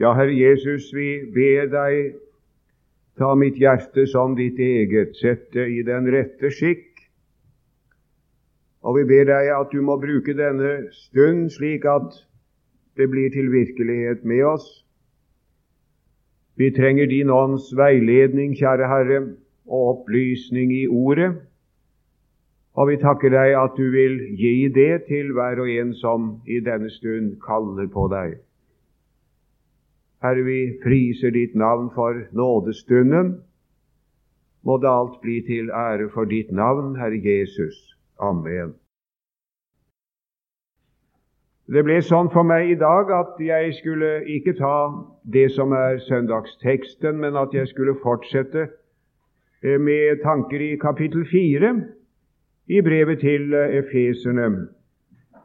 Ja, Herre Jesus, vi ber deg, ta mitt hjerte som ditt eget, sett det i den rette skikk. Og vi ber deg at du må bruke denne stund slik at det blir til virkelighet med oss. Vi trenger din ånds veiledning, kjære Herre, og opplysning i ordet. Og vi takker deg at du vil gi det til hver og en som i denne stund kaller på deg. Herre, vi priser ditt navn for nådestunden. Må det alt bli til ære for ditt navn, Herre Jesus. Amen. Det ble sånn for meg i dag at jeg skulle ikke ta det som er søndagsteksten, men at jeg skulle fortsette eh, med tanker i kapittel 4 i brevet til eh, efeserne.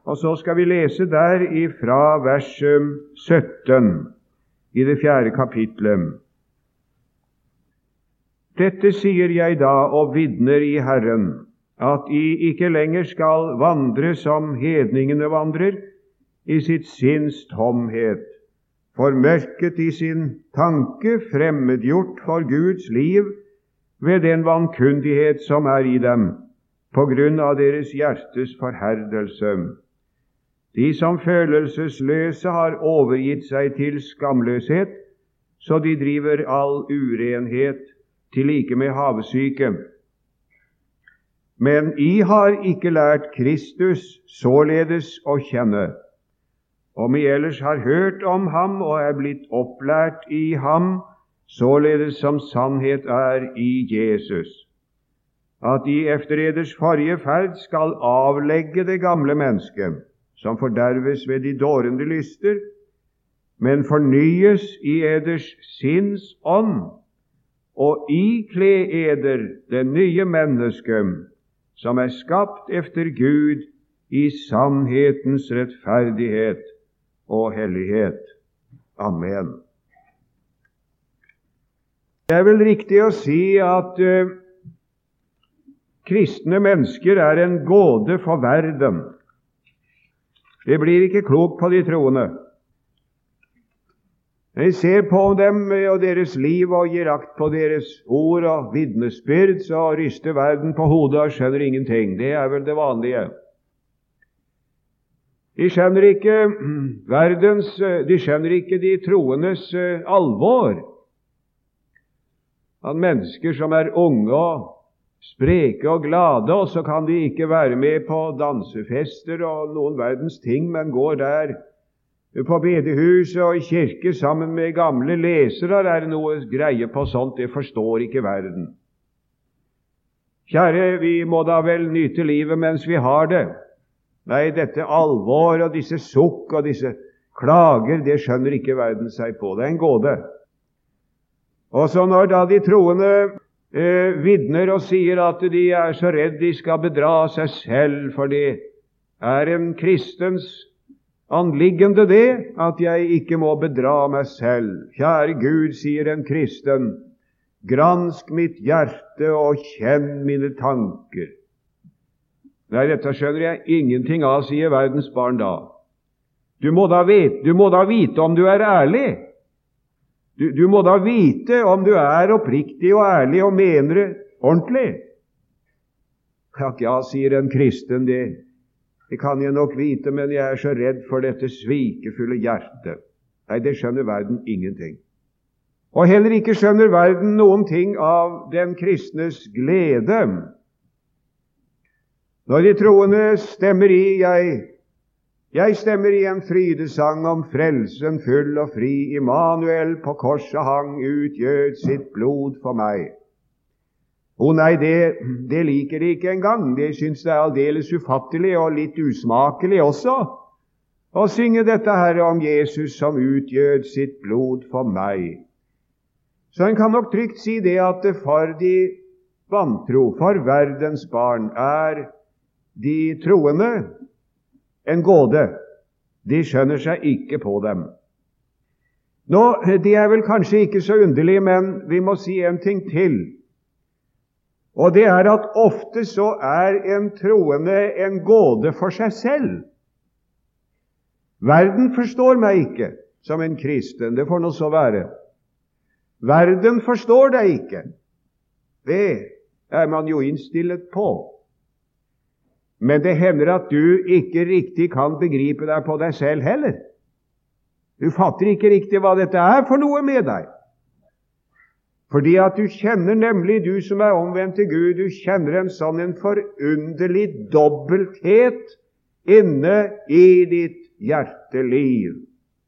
Og så skal vi lese der ifra vers 17 i det fjerde kapitlet. Dette sier jeg da og vitner i Herren, at I ikke lenger skal vandre som hedningene vandrer, i sitt sinns tomhet, formørket i sin tanke, fremmedgjort for Guds liv ved den vankundighet som er i dem, på grunn av deres hjertes forherdelse de som følelsesløse har overgitt seg til skamløshet, så de driver all urenhet til like med havesyke. Men I har ikke lært Kristus således å kjenne. Om I ellers har hørt om ham og er blitt opplært i ham, således som sannhet er i Jesus, at De efter eders forrige ferd skal avlegge det gamle mennesket som forderves ved de dårende lyster, men fornyes i eders sinns ånd, og ikle eder det nye mennesket, som er skapt efter Gud i sannhetens rettferdighet og hellighet. Amen. Det er vel riktig å si at uh, kristne mennesker er en gåte for verden. Det blir ikke klokt på de troende. Når jeg ser på dem og deres liv og gir akt på deres ord og vitnesbyrd, så ryster verden på hodet og skjønner ingenting. Det er vel det vanlige. De skjønner ikke verdens, de skjønner ikke de troendes eh, alvor. At mennesker som er unge og spreke og glade, og så kan de ikke være med på dansefester og noen verdens ting, men går der på bedehuset og i kirke sammen med gamle lesere. Er det noe greie på sånt? Det forstår ikke verden. Kjære, vi må da vel nyte livet mens vi har det. Nei, dette alvor og disse sukk og disse klager, det skjønner ikke verden seg på. Det er en gåte. Og så når da de troende eh, vitner og sier at de er så redd de skal bedra seg selv, for det er en kristens anliggende, det, at jeg ikke må bedra meg selv. Kjære Gud, sier en kristen, gransk mitt hjerte og kjenn mine tanker. Nei, dette skjønner jeg ingenting av, sier verdens barn da. Du må da, vite, du må da vite om du er ærlig. Du, du, må da vite om du er oppriktig og ærlig og mener det ordentlig. Takk, ja, sier en kristen, det, det kan jeg nok vite, men jeg er så redd for dette svikefulle hjertet. Nei, det skjønner verden ingenting. Og heller ikke skjønner verden noen ting av den kristnes glede. Når de troende stemmer i 'Jeg jeg stemmer i en frydesang om frelsen full og fri. Immanuel på korset hang, utgjød sitt blod for meg. Å nei, det, det liker de ikke engang. De syns det er aldeles ufattelig og litt usmakelig også å synge dette her om Jesus som utgjød sitt blod for meg. Så en kan nok trygt si det at for de vantro, for verdens barn, er de troende en gåte. De skjønner seg ikke på dem. Nå, Det er vel kanskje ikke så underlig, men vi må si en ting til. Og det er at ofte så er en troende en gåte for seg selv. Verden forstår meg ikke. som en kristen. Det får nå så være. Verden forstår deg ikke. Det er man jo innstilt på. Men det hender at du ikke riktig kan begripe deg på deg selv heller. Du fatter ikke riktig hva dette er for noe med deg. Fordi at du kjenner nemlig, du som er omvendt til Gud, du kjenner en sånn en forunderlig dobbelthet inne i ditt hjerteliv.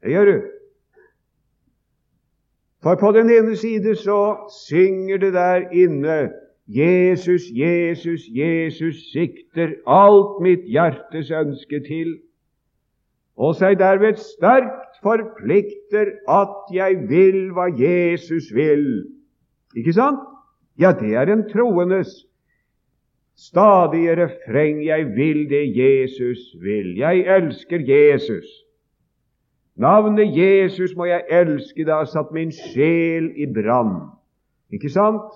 Det gjør du. For på den ene side så synger det der inne Jesus, Jesus, Jesus sikter alt mitt hjertes ønske til, og seg derved sterkt forplikter at jeg vil hva Jesus vil. Ikke sant? Ja, det er en troendes stadige refreng. Jeg vil det Jesus vil. Jeg elsker Jesus. Navnet Jesus må jeg elske, det har satt min sjel i brann. Ikke sant?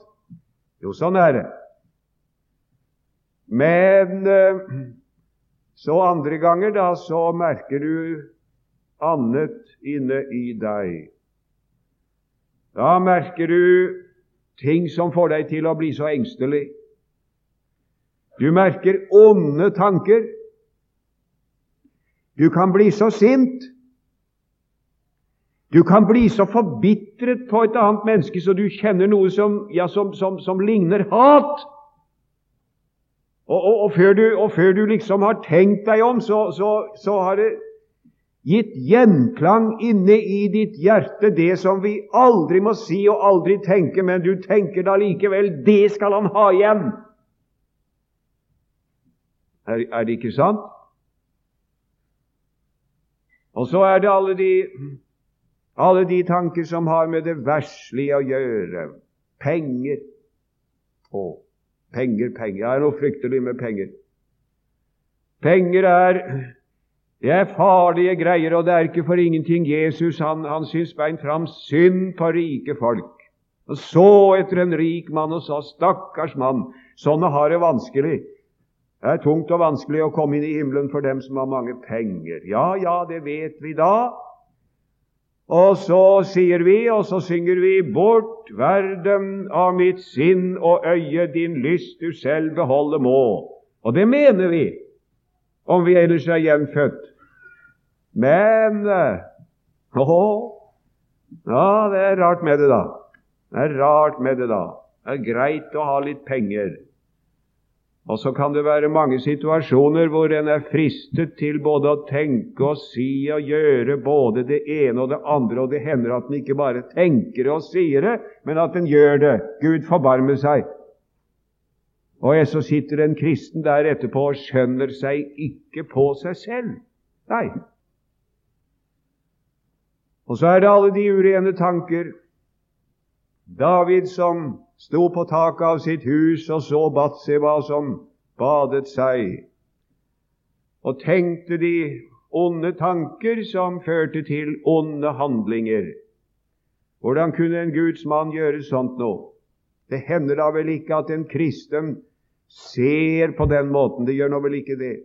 Jo, sånn er det. Men eh, så andre ganger, da, så merker du annet inne i deg. Da merker du ting som får deg til å bli så engstelig. Du merker onde tanker. Du kan bli så sint. Du kan bli så forbitret på et annet menneske så du kjenner noe som, ja, som, som, som ligner hat. Og, og, og, før du, og, før du, liksom har tenkt deg om, så, så, så har det gitt gjenklang inne i ditt hjerte, det som vi aldri må si og aldri tenke, men du tenker da likevel det skal han ha igjen. Er, er det ikke sant? Og så er det alle de alle de tanker som har med det verslige å gjøre. Penger. Å, penger, penger. Det er noe fryktelig med penger. Penger er det er farlige greier, og det er ikke for ingenting Jesus han, han syns beint fram synd på rike folk. Han så etter en rik mann og sa 'Stakkars mann, sånne har det vanskelig'. Det er tungt og vanskelig å komme inn i himmelen for dem som har mange penger. Ja, ja, det vet vi da. Og så sier vi, og så synger vi Bort verden av mitt sinn og øye, din lyst du selv beholde må. Og det mener vi, om vi ellers er gjenfødt. Men å, ja, det er rart med det, da. Det er rart med det, da. Det er greit å ha litt penger. Og så kan det være mange situasjoner hvor en er fristet til både å tenke og si og gjøre både det ene og det andre, og det hender at en ikke bare tenker og sier det, men at en gjør det. Gud forbarme seg. Og så sitter en kristen der etterpå og skjønner seg ikke på seg selv. Nei. Og så er det alle de urene tanker. David som sto på taket av sitt hus og så Batseba som badet seg, og tenkte de onde tanker som førte til onde handlinger. Hvordan kunne en Guds mann gjøre sånt nå? Det hender da vel ikke at en kristen ser på den måten. Det gjør nå vel ikke det.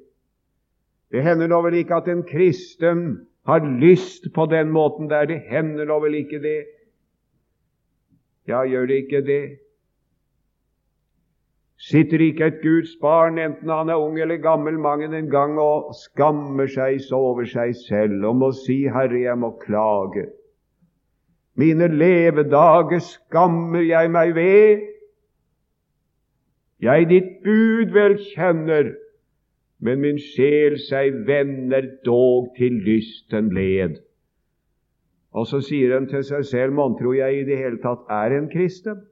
Det hender nå vel ikke at en kristen har lyst på den måten der. Det hender nå vel ikke det. Ja, gjør det ikke det? Sitter ikke et Guds barn, enten han er ung eller gammel, mange en gang og skammer seg så over seg selv og må si 'Herre, jeg må klage'. Mine levedager skammer jeg meg ved. Jeg ditt bud vel kjenner, men min sjel seg vender dog til lysten led. Og så sier han til seg selv, mon tro jeg i det hele tatt er en kristen?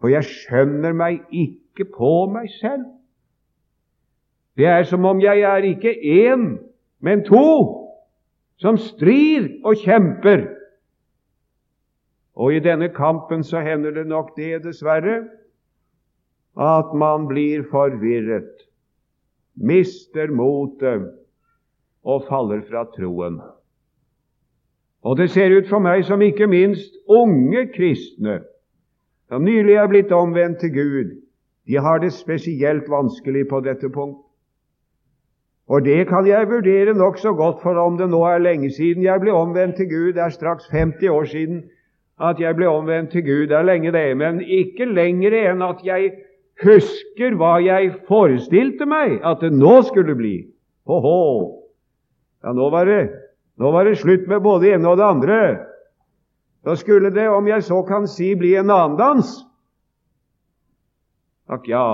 For jeg skjønner meg ikke på meg selv. Det er som om jeg er ikke én, men to som strir og kjemper. Og i denne kampen så hender det nok det, dessverre, at man blir forvirret, mister motet og faller fra troen. Og det ser ut for meg som ikke minst unge kristne som nylig er blitt omvendt til Gud, de har det spesielt vanskelig på dette punkt. Og det kan jeg vurdere nokså godt, for om det nå er lenge siden jeg ble omvendt til Gud, det er straks 50 år siden at jeg ble omvendt til Gud, det er lenge det, men ikke lenger enn at jeg husker hva jeg forestilte meg at det nå skulle bli. Ho-ho! Ja, nå var, det, nå var det slutt med både det ene og det andre. Da skulle det, om jeg så kan si, bli en annen dans. Takk ja.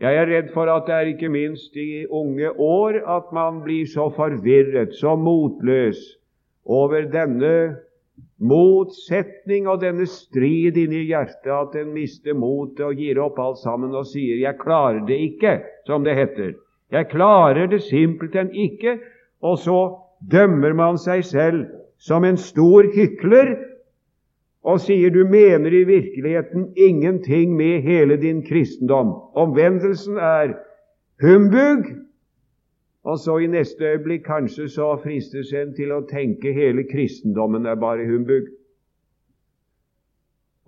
Jeg er redd for at det er ikke minst i unge år at man blir så forvirret, så motløs over denne motsetning og denne strid inni hjertet at en mister motet og gir opp alt sammen og sier 'jeg klarer det ikke', som det heter. Jeg klarer det simpelthen ikke. Og så dømmer man seg selv som en stor hykler og sier du mener i virkeligheten ingenting med hele din kristendom. Omvendelsen er humbug. Og så i neste øyeblikk kanskje så fristes en til å tenke hele kristendommen er bare humbug.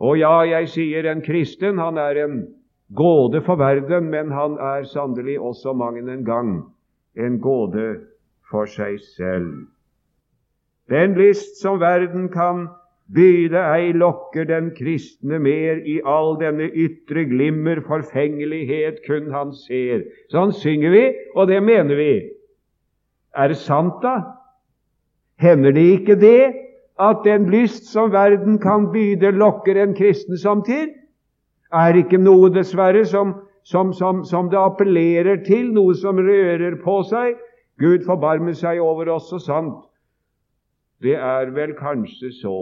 Og ja, jeg sier en kristen, han er en gåde for verden, men han er sannelig også mang en gang en gåde for seg selv. Den list som verden kan Byde ei lokker den kristne mer i all denne ytre glimmer, forfengelighet kun han ser. Sånn synger vi, og det mener vi. Er det sant, da? Hender det ikke det at den lyst som verden kan byde, lokker en kristen samtid? Er ikke noe, dessverre, som, som, som, som det appellerer til, noe som rører på seg? Gud forbarmer seg over oss, så sant. Det er vel kanskje så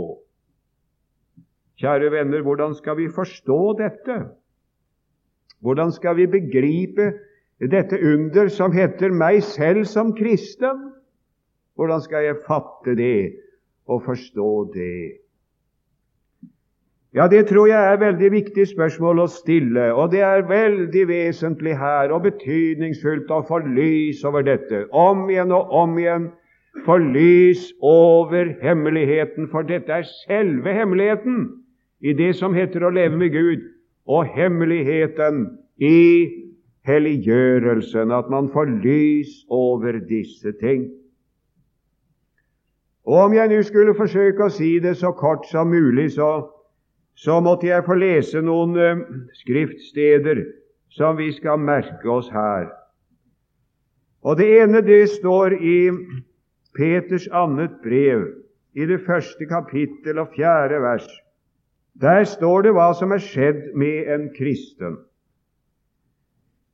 Kjære venner, hvordan skal vi forstå dette? Hvordan skal vi begripe dette under som heter meg selv som kristen? Hvordan skal jeg fatte det og forstå det? Ja, det tror jeg er veldig viktig spørsmål å stille, og det er veldig vesentlig her og betydningsfullt å få lys over dette om igjen og om igjen. Få lys over hemmeligheten, for dette er selve hemmeligheten i det som heter å leve med Gud, og hemmeligheten i helliggjørelsen, at man får lys over disse ting. Og Om jeg nå skulle forsøke å si det så kort som mulig, så, så måtte jeg få lese noen uh, skriftsteder som vi skal merke oss her. Og Det ene det står i Peters annet brev, i det første kapittel og fjerde vers. Der står det hva som er skjedd med en kristen.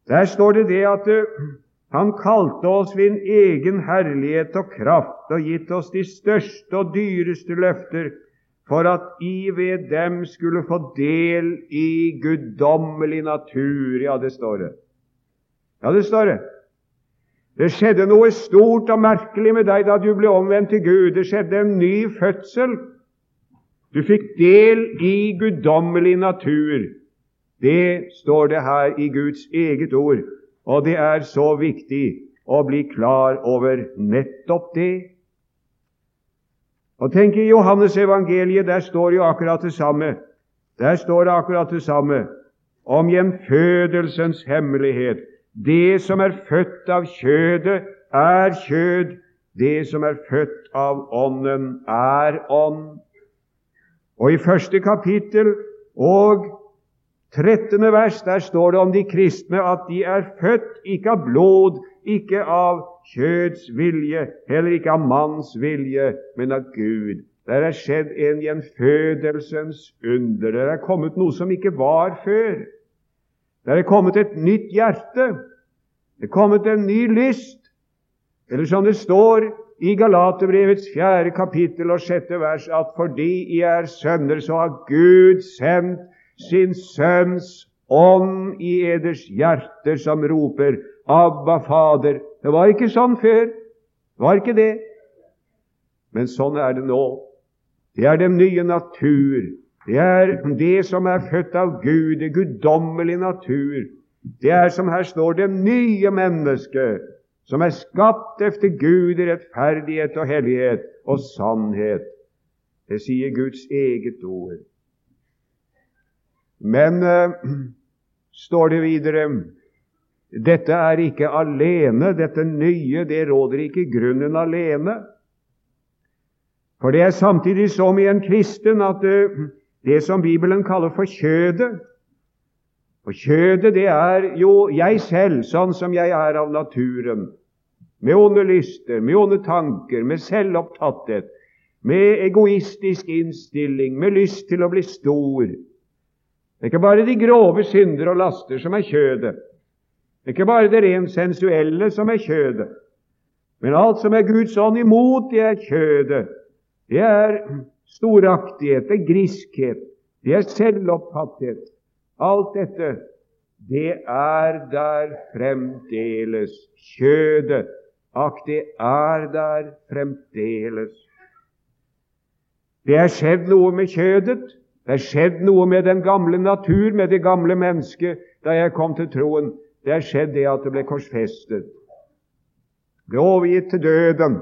Der står det det at uh, han kalte oss ved en egen herlighet og kraft og gitt oss de største og dyreste løfter for at I ved dem skulle få del i guddommelig natur. Ja, det står det. Ja, det står det. Det skjedde noe stort og merkelig med deg da du ble omvendt til Gud. Det skjedde en ny fødsel. Du fikk del i guddommelig natur. Det står det her i Guds eget ord, og det er så viktig å bli klar over nettopp det. Og tenk i Johannes evangeliet, der står jo akkurat det samme. Der står det akkurat det samme om gjenfødelsens hemmelighet. Det som er født av kjødet, er kjød. Det som er født av Ånden, er ånd. Og i første kapittel og 13. vers der står det om de kristne at de er født ikke av blod, ikke av kjøds vilje, heller ikke av manns vilje, men av Gud. Der er skjedd en gjenfødelsens under. Der er kommet noe som ikke var før. Der er kommet et nytt hjerte. Det er kommet en ny lyst. Eller som det står i Galaterbrevets fjerde kapittel og sjette vers at fordi I er sønner, så har Gud sendt sin Sønns ånd i eders hjerter, som roper Abba, Fader. Det var ikke sånn før. Det var ikke det. Men sånn er det nå. Det er den nye natur. Det er det som er født av Gud, det guddommelige natur. Det er som her står, det nye mennesket som er skapt efter Gud i rettferdighet og hellighet og sannhet. Det sier Guds eget ord. Men uh, står det videre dette er ikke alene, dette nye, det råder ikke grunnen alene. For det er samtidig som i en kristen at det som Bibelen kaller for kjødet Og kjødet, det er jo jeg selv, sånn som jeg er av naturen. Med onde lyster, med onde tanker, med selvopptatthet, med egoistisk innstilling, med lyst til å bli stor. Det er ikke bare de grove synder og laster som er kjødet. Det er ikke bare det rent sensuelle som er kjødet. Men alt som er Guds ånd imot, det er kjødet. Det er storaktighet, det er griskhet, det er selvopptatthet. Alt dette, det er der fremdeles. Kjødet, akk, det er der fremdeles. Det er skjedd noe med kjødet. Det er skjedd noe med den gamle natur, med det gamle mennesket, da jeg kom til troen. Det er skjedd det at det ble korsfestet. Ble overgitt til døden.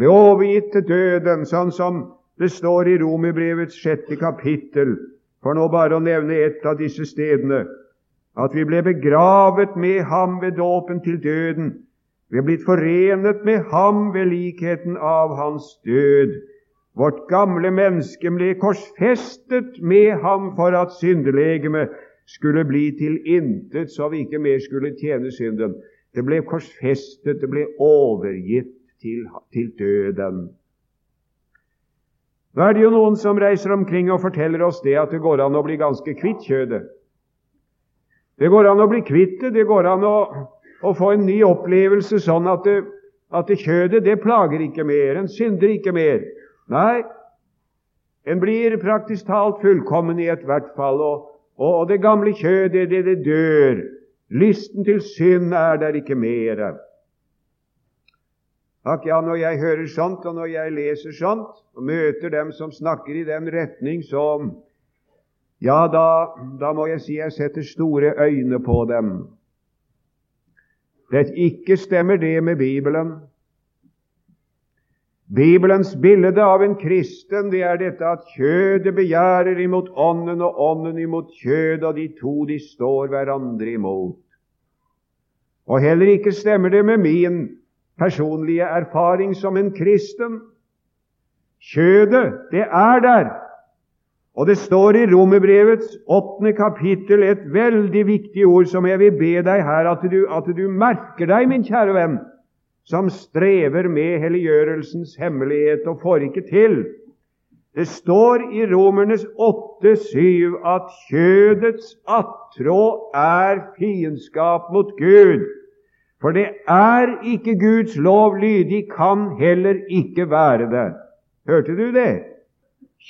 Ble overgitt til døden, sånn som det står i Romerbrevets sjette kapittel, for nå bare å nevne et av disse stedene, at vi ble begravet med ham ved dåpen til døden. Vi er blitt forenet med ham ved likheten av hans død Vårt gamle menneske ble korsfestet med ham for at syndelegemet skulle bli til intet, så vi ikke mer skulle tjene synden. Det ble korsfestet, det ble overgitt til, til døden. Nå er det jo noen som reiser omkring og forteller oss det at det går an å bli ganske kvitt kjødet. Det går an å bli kvitt det, det går an å, å få en ny opplevelse sånn at, det, at det kjødet det plager ikke mer, en synder ikke mer. Nei, en blir praktisk talt fullkommen i ethvert fall, og, og, det gamle kjødet, det, det dør. Lysten til synd er der ikke mer. Akk ja, når jeg hører sånt, og når jeg leser sånt, og møter dem som snakker i den retning, som Ja, da, da må jeg si jeg setter store øyne på dem. Det ikke stemmer det med Bibelen. Bibelens bilde av en kristen det er dette at kjødet begjærer imot ånden, og ånden imot kjødet, og de to de står hverandre imot. Og heller ikke stemmer det med min personlige erfaring som en kristen. Kjødet, det er der. Og det står i Romerbrevets åttende kapittel et veldig viktig ord som jeg vil be deg her at du, at du merker deg, min kjære venn som strever med helliggjørelsens hemmelighet og får ikke til. Det står i Romernes 8,7 at kjødets attrå er fiendskap mot Gud. For det er ikke Guds lov lydig, kan heller ikke være det. Hørte du det?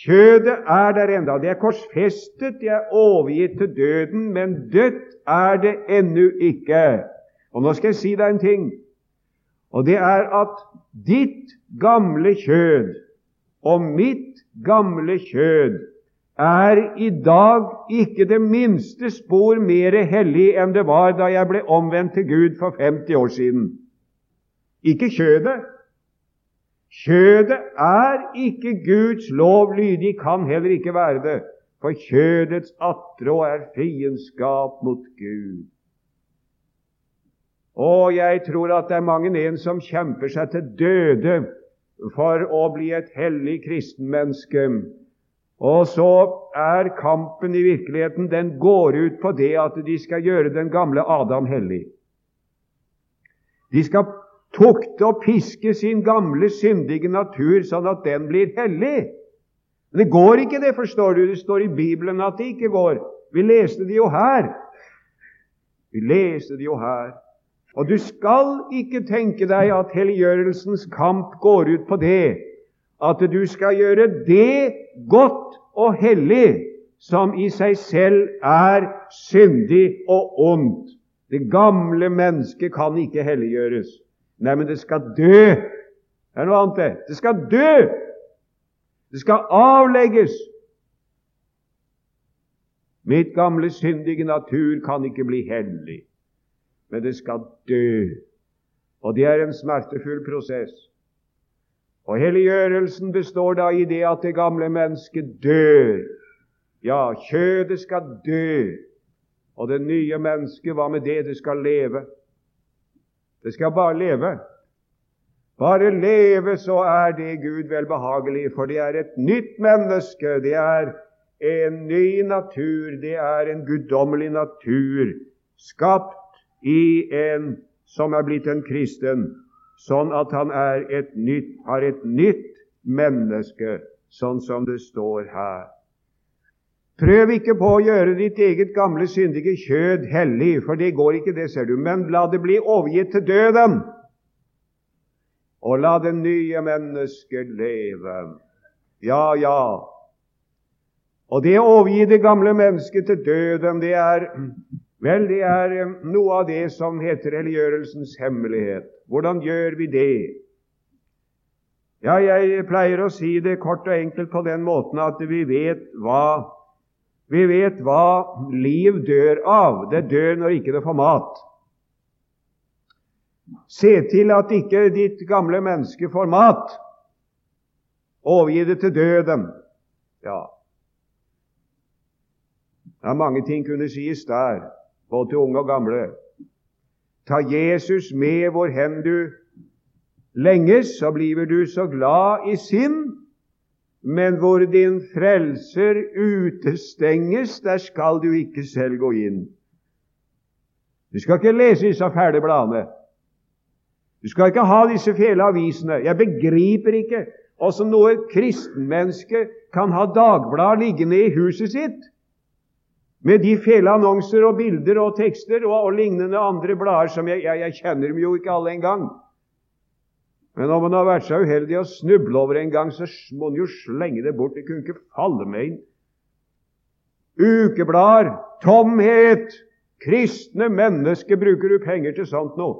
Kjødet er der enda. Det er korsfestet, det er overgitt til døden, men dødt er det ennå ikke. Og nå skal jeg si deg en ting. Og det er at ditt gamle kjød og mitt gamle kjød er i dag ikke det minste spor mer hellig enn det var da jeg ble omvendt til Gud for 50 år siden. Ikke kjødet. Kjødet er ikke Guds lov lydig, kan heller ikke være det, for kjødets attrå er fiendskap mot Gud. Og jeg tror at det er mange en som kjemper seg til døde for å bli et hellig kristenmenneske. Og så er kampen i virkeligheten Den går ut på det at de skal gjøre den gamle Adam hellig. De skal tukte og piske sin gamle, syndige natur sånn at den blir hellig. Men det går ikke, det, forstår du. Det står i Bibelen at det ikke går. Vi leste det jo her. Vi leste det jo her. Og du skal ikke tenke deg at helliggjørelsens kamp går ut på det at du skal gjøre det godt og hellig som i seg selv er syndig og ondt. Det gamle mennesket kan ikke helliggjøres. Nei, men det skal dø. Det er noe annet, det. Det skal dø! Det skal avlegges. Mitt gamle syndige natur kan ikke bli hellig men det skal dø. Og det er en smertefull prosess. Og helliggjørelsen består da i det at det gamle mennesket dør. Ja, kjødet skal dø. Og det nye mennesket, hva med det? Det skal leve. Det skal bare leve. Bare leve, så er det Gud velbehagelig, for det er et nytt menneske. Det er en ny natur. Det er en guddommelig natur, skapt i en som er blitt en kristen, sånn at han er et nytt, har et nytt menneske, sånn som det står her. Prøv ikke på å gjøre ditt eget gamle, syndige kjød hellig, for det går ikke, det ser du, men la det bli overgitt til døden. Og la det nye mennesket leve. Ja, ja. Og det å overgi det gamle mennesket til døden, det er Vel, det er eh, noe av det som heter religiørelsens hemmelighet. Hvordan gjør vi det? Ja, jeg pleier å si det kort og enkelt på den måten at vi vet hva vi vet hva liv dør av. Det dør når ikke det får mat. Se til at ikke ditt gamle menneske får mat. Overgi det til døden. Ja, det er mange ting kunne sies der, både til unge og gamle. Ta Jesus med hvor hen du lenges, så blir du så glad i sinn men hvor din frelser utestenges, der skal du ikke selv gå inn. Du skal ikke lese disse fæle bladene. Du skal ikke ha disse fæle avisene. Jeg begriper ikke åssen noe kristenmenneske kan ha dagblad liggende i huset sitt med de fæle annonser og bilder og tekster og, og lignende andre blader som jeg, jeg, jeg kjenner dem jo ikke alle engang. Men om en har vært så uheldig å snuble over en gang, så må en jo slenge det bort. Det kunne ikke falle meg inn. Ukeblader, tomhet, kristne mennesker bruker du penger til sånt nå.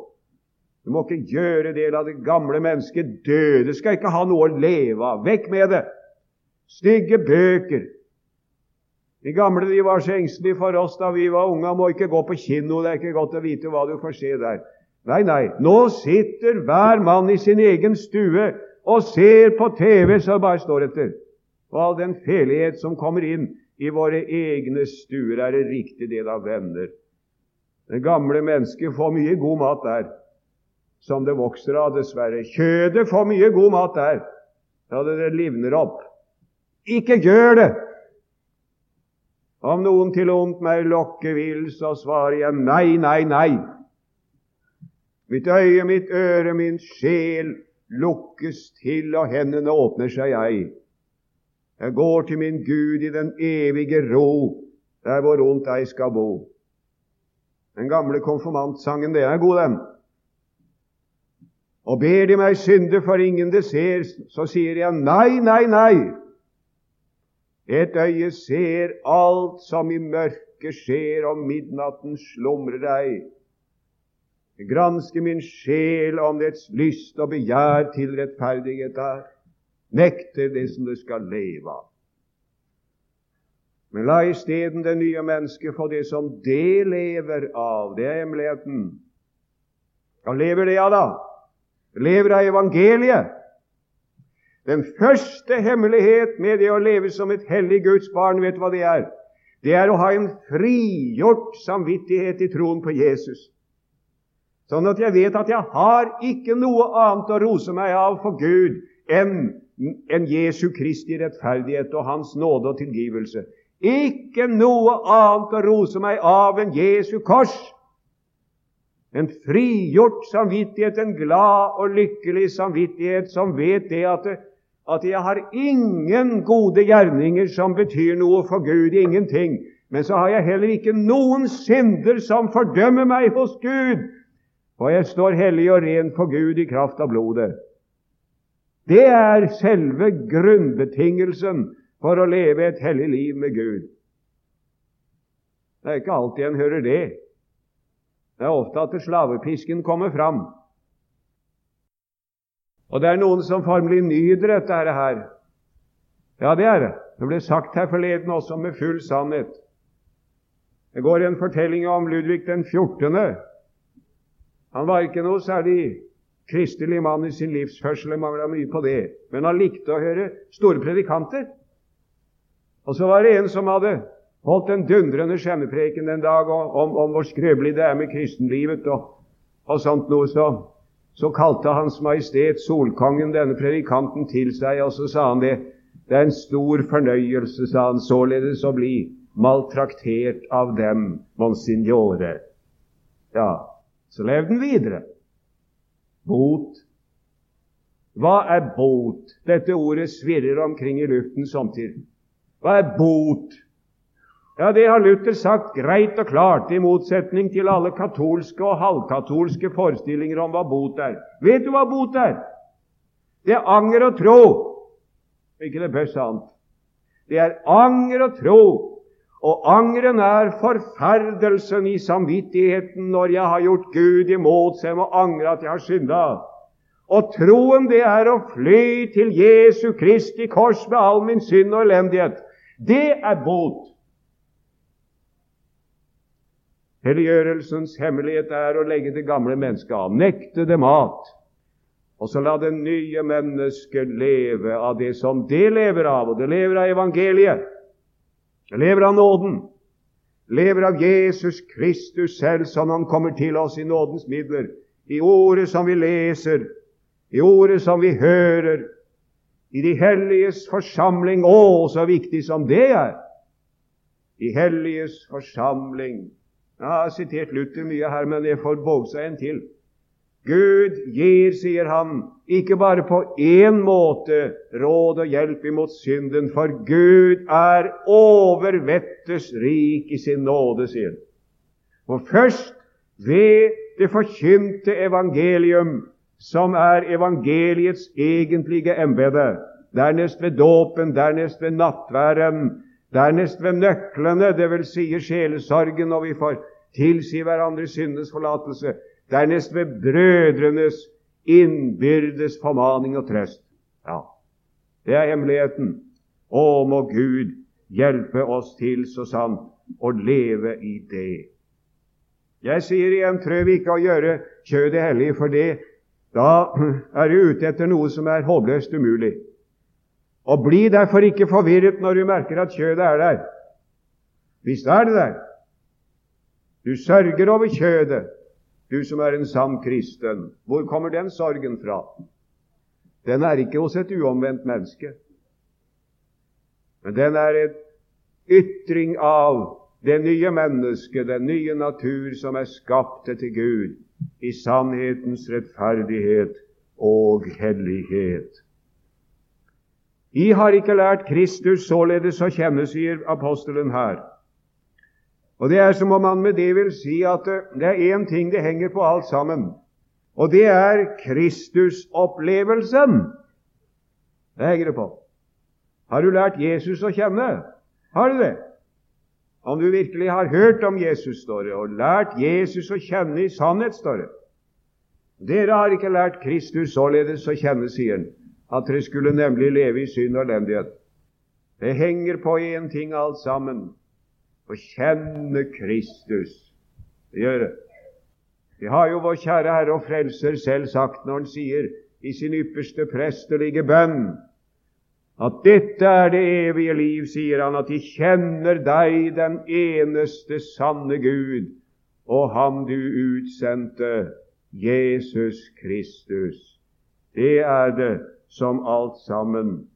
Du må ikke gjøre del av det gamle mennesket døde. Skal ikke ha noe å leve av. Vekk med det! Stygge bøker. De gamle de var så engstelige for oss da vi var unge. Må ikke gå på kino. Det er ikke godt å vite hva du får se der. Nei, nei, nå sitter hver mann i sin egen stue og ser på TV som bare står etter. Og all den felighet som kommer inn i våre egne stuer, er det riktig del av venner. Det gamle mennesket får mye god mat der, som det vokser av, dessverre. Kjødet får mye god mat der, da det livner opp. Ikke gjør det! Om noen til ondt meg lokke vil, så svarer jeg nei, nei, nei. Mitt øye, mitt øre, min sjel lukkes til, og hendene åpner seg ei. Jeg går til min Gud i den evige ro, der hvor ondt ei skal bo. Den gamle konfirmantsangen, det er god, den. Og ber de meg synde for ingen det ser, så sier jeg nei, nei, nei. Et øye ser alt som i mørket skjer, og midnatten slumrer deg. granske min sjel om dets lyst og begjær til rettferdighet er, nekter det som det skal leve av. Men la isteden det nye mennesket få det som det lever av. Det er hemmeligheten. Hva lever det av, da? Lever av evangeliet. Den første hemmelighet med det å leve som et hellig Guds barn, vet du hva det er? Det er å ha en frigjort samvittighet i troen på Jesus. Sånn at jeg vet at jeg har ikke noe annet å rose meg av for Gud enn en Jesu Kristi rettferdighet og Hans nåde og tilgivelse. Ikke noe annet å rose meg av enn Jesu kors. En frigjort samvittighet, en glad og lykkelig samvittighet som vet det at, at jeg har ingen gode gjerninger som betyr noe for Gud. Ingenting. Men så har jeg heller ikke noen synder som fordømmer meg hos Gud for jeg står hellig og ren for Gud i kraft av blodet. Det er selve grunnbetingelsen for å leve et hellig liv med Gud. Det er ikke alltid en hører det. Det er ofte at slavepisken kommer fram. Og det er noen som formelig nyter dette her. Ja, det er det. Det ble sagt her forleden også med full sannhet. Det går en fortelling om Ludvig den 14. Han var ikke noe særlig kristelig mann i sin livsførsel, det mangla mye på det. Men han likte å høre store predikanter. Og så var det en som hadde holdt en dundrende skjemmepreken en dag om, om hvor skrøpelig det er med kristenlivet og, og sånt noe. Så, så kalte Hans Majestet Solkongen denne predikanten til seg, og så sa han det. Det er en stor fornøyelse, sa han, således å bli maltraktert av dem, monsignore. Ja, så levde han videre. Bot. Hva er bot? Dette ordet svirrer omkring i luften samtidig. Hva er bot? Ja, Det har Luther sagt greit og klart, i motsetning til alle katolske og halvkatolske forestillinger om hva bot er. Vet du hva bot er? Det er anger og tro. Ikke det beste annet. Det er anger og tro. Og angeren er forferdelsen i samvittigheten når jeg har gjort Gud imot, så jeg må angre at jeg har synda. Og troen, det er å fly til Jesu Kristi kors med all min synd og elendighet. Det er bot. Helliggjørelsens hemmelighet er å legge det gamle mennesket av, nekte det mat, og så la det nye mennesket leve av det som det lever av, og det lever av evangeliet. Det lever av nåden, lever av Jesus Kristus selv, som han kommer til oss i nådens midler, i ordet som vi leser, i ordet som vi hører, i de helliges forsamling. Å, så viktig som det er! De helliges forsamling. Jeg har sitert Luther mye her, men jeg får seg en til. Gud gir, sier han, ikke bare på én måte råd og hjelp imot synden, for Gud er overvettes rik i sin nåde, sier han. Og først ved det forkynte evangelium, som er evangeliets egentlige embete, dernest ved dåpen, dernest ved nattværen, Dernest ved nøklene, dvs. Si sjelesorgen, og vi får tilsi hverandre syndenes forlatelse. Dernest ved brødrenes innbyrdes formaning og trøst. Ja, det er hemmeligheten. Å, må Gud hjelpe oss til så sant å leve i det. Jeg sier igjen, prøv ikke å gjøre kjødet hellig, for det, da er du ute etter noe som er håpløst umulig. Og bli derfor ikke forvirret når du merker at kjødet er der. Visst er det der. Du sørger over kjødet, du som er en sann kristen. Hvor kommer den sorgen fra? Den er ikke hos et uomvendt menneske, men den er et ytring av det nye mennesket, den nye natur som er skapt til Gud i sannhetens rettferdighet og hellighet. I har ikke lært Kristus således å kjenne, sier apostelen her. Og Det er som om han med det vil si at det er én ting det henger på alt sammen, og det er Kristusopplevelsen. Det henger det på. Har du lært Jesus å kjenne? Har du det? Om du virkelig har hørt om Jesus, står det, og lært Jesus å kjenne i sannhet, står det. Dere har ikke lært Kristus således å kjenne, sier han at dere skulle nemlig leve i synd og elendighet. Det henger på én ting alt sammen å kjenne Kristus. Det gjør det. Det har jo vår kjære Herre og Frelser selv sagt når Han sier i sin ypperste prestelige bønn at dette er det evige liv, sier han, at de kjenner deg, den eneste sanne Gud, og Ham du utsendte, Jesus Kristus. Det er det som alt sammen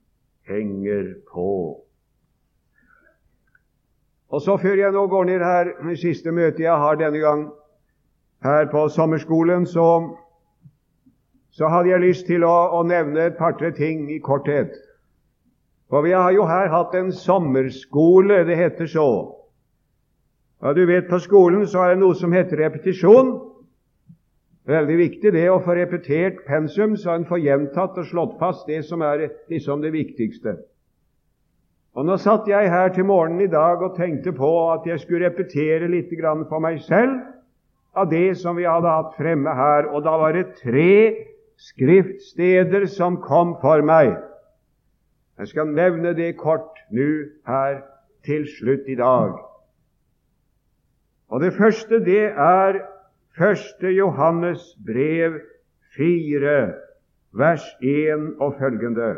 henger på. Og så Før jeg nå går ned her, det siste møtet jeg har denne gang her på sommerskolen, så, så hadde jeg lyst til å, å nevne et par-tre ting i korthet. For vi har jo her hatt en sommerskole, det heter så. Ja, du vet, På skolen så er det noe som heter repetisjon. Veldig viktig det å få repetert pensum, så en får gjentatt og slått fast det som er liksom det viktigste. Og Nå satt jeg her til morgenen i dag og tenkte på at jeg skulle repetere litt for meg selv av det som vi hadde hatt fremme her, og da var det tre skriftsteder som kom for meg. Jeg skal nevne det kort nå her til slutt i dag. Og Det første det er Første Johannes brev 4, vers 1 og følgende.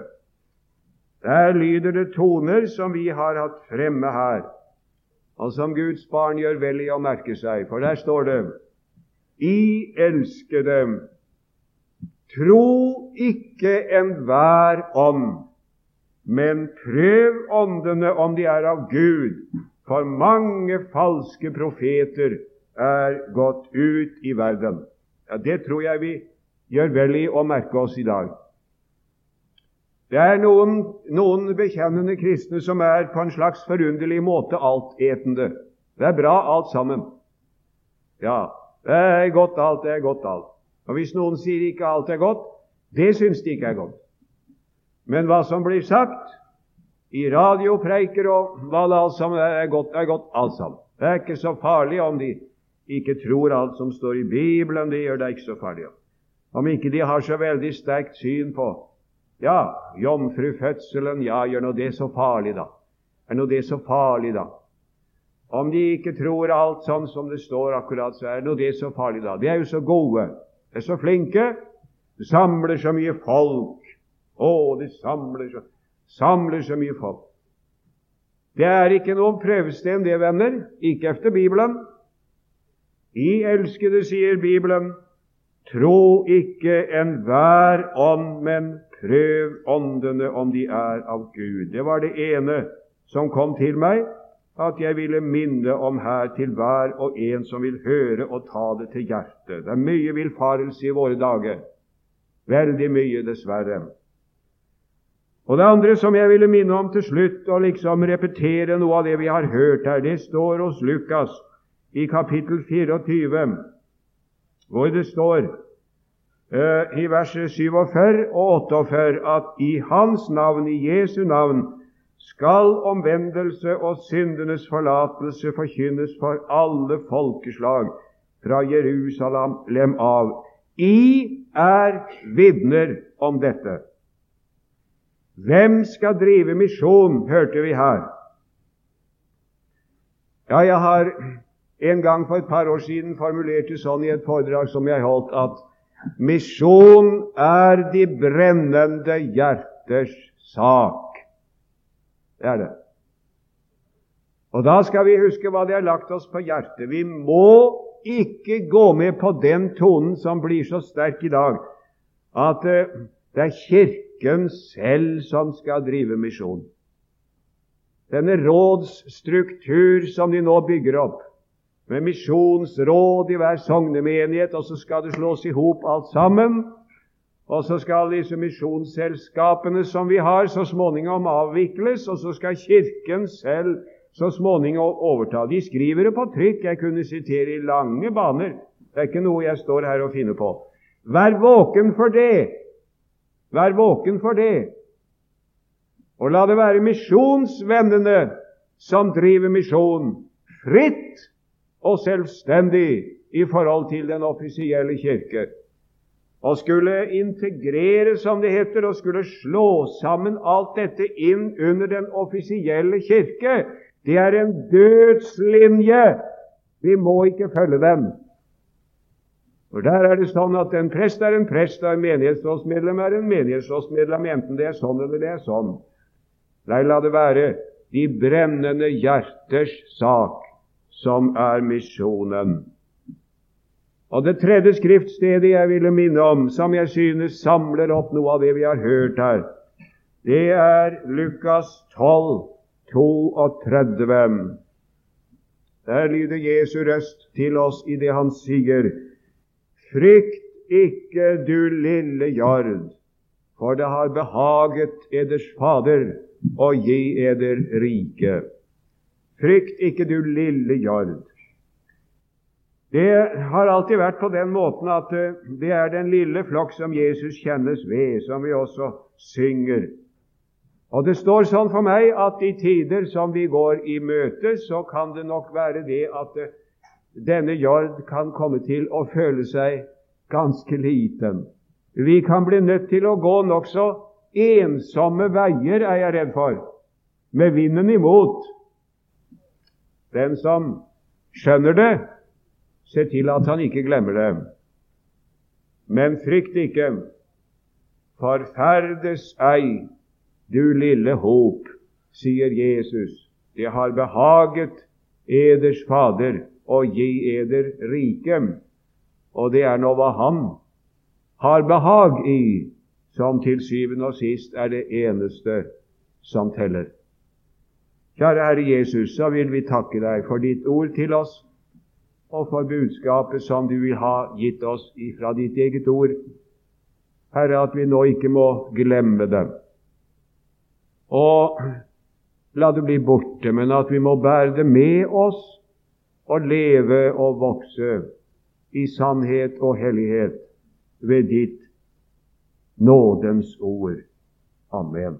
Der lyder det toner som vi har hatt fremme her. og som Guds barn gjør vel i å merke seg, for der står det I elskede, tro ikke enhver ånd, men prøv åndene om de er av Gud, for mange falske profeter er gått ut i verden. Ja, Det tror jeg vi gjør vel i å merke oss i dag. Det er noen, noen bekjennende kristne som er på en slags forunderlig måte altetende. Det er bra alt sammen. Ja, det er godt alt, det er godt alt. Og hvis noen sier ikke alt er godt, det syns de ikke er godt. Men hva som blir sagt i radiopreiker og hva det alt sammen er, er godt, er godt alt sammen. Det er ikke så farlig om de ikke tror alt som står i Bibelen. Det gjør det ikke så farlig. Om ikke de har så veldig sterkt syn på ja, jomfrufødselen, ja, gjør nå det så farlig, da? Er nå det så farlig, da? Om de ikke tror alt sånn som det står akkurat, så er nå det så farlig, da. De er jo så gode, de er så flinke. De samler så mye folk. Å, de samler så, samler så mye folk. Det er ikke noen prøvesten, det, venner. Ikke efter Bibelen. I elskede, sier Bibelen, tro ikke enhver ånd, men Prøv åndene om de er av Gud. Det var det ene som kom til meg, at jeg ville minne om her til hver og en som vil høre og ta det til hjertet. Det er mye villfarelse i våre dager. Veldig mye, dessverre. Og Det andre som jeg ville minne om til slutt, og liksom repetere noe av det vi har hørt her, det står hos Lukas i kapittel 24, hvor det står uh, i vers 47 og 48 at i Hans navn, i Jesu navn, skal omvendelse og syndenes forlatelse forkynnes for alle folkeslag fra Jerusalem av. I er vitner om dette. Hvem skal drive misjon, hørte vi her. Ja, jeg har en gang for et par år siden formulerte det sånn i et foredrag som jeg holdt, at Misjon er de brennende hjerters sak. Det er det. Og da skal vi huske hva de har lagt oss på hjertet. Vi må ikke gå med på den tonen som blir så sterk i dag, at eh, det er Kirken selv som skal drive misjon. Denne rådsstruktur som de nå bygger opp, med misjonsråd i hver sognemenighet, og så skal det slås i hop alt sammen. Og så skal disse misjonsselskapene som vi har, så småningom avvikles, og så skal Kirken selv så småningom overta. De skriver det på trykk. Jeg kunne sitere i lange baner. Det er ikke noe jeg står her og finner på. Vær våken for det! Vær våken for det! Og la det være misjonsvennene som driver misjon, fritt og selvstendig i forhold til den offisielle kirke. Og skulle integrere, som det heter, og skulle slå sammen alt dette inn under den offisielle kirke, det er en dødslinje. Vi må ikke følge den. For Der er det sånn at en prest er en prest, og en menighetsrådsmedlem er en menighetsrådsmedlem, enten det er sånn eller det er sånn. Nei, la det være de brennende hjerters sak som er misjonen. Og Det tredje skriftstedet jeg ville minne om, som jeg synes samler opp noe av det vi har hørt her, det er Lukas 12, 32. Der lyder Jesu røst til oss i det han sier:" Frykt ikke, du lille jord, for det har behaget eders Fader å gi eder rike. Frykt ikke, du lille jord. Det har alltid vært på den måten at eh, det er den lille flokk som Jesus kjennes ved, som vi også synger. Og det står sånn for meg at i tider som vi går i møte, så kan det nok være det at eh, denne jord kan komme til å føle seg ganske liten. Vi kan bli nødt til å gå nokså ensomme veier, er jeg redd for, med vinden imot. Den som skjønner det, se til at han ikke glemmer det. Men frykt ikke, forferdes ei, du lille hop, sier Jesus. Det har behaget eders Fader å gi eder rikem. Og det er nå hva Han har behag i, som til syvende og sist er det eneste som teller. Kjære Herre Jesus, så vil vi takke deg for ditt ord til oss, og for budskapet som du vil ha gitt oss fra ditt eget ord. Herre, at vi nå ikke må glemme det. Og la det bli borte, men at vi må bære det med oss og leve og vokse i sannhet og hellighet ved ditt nådens ord. Amen.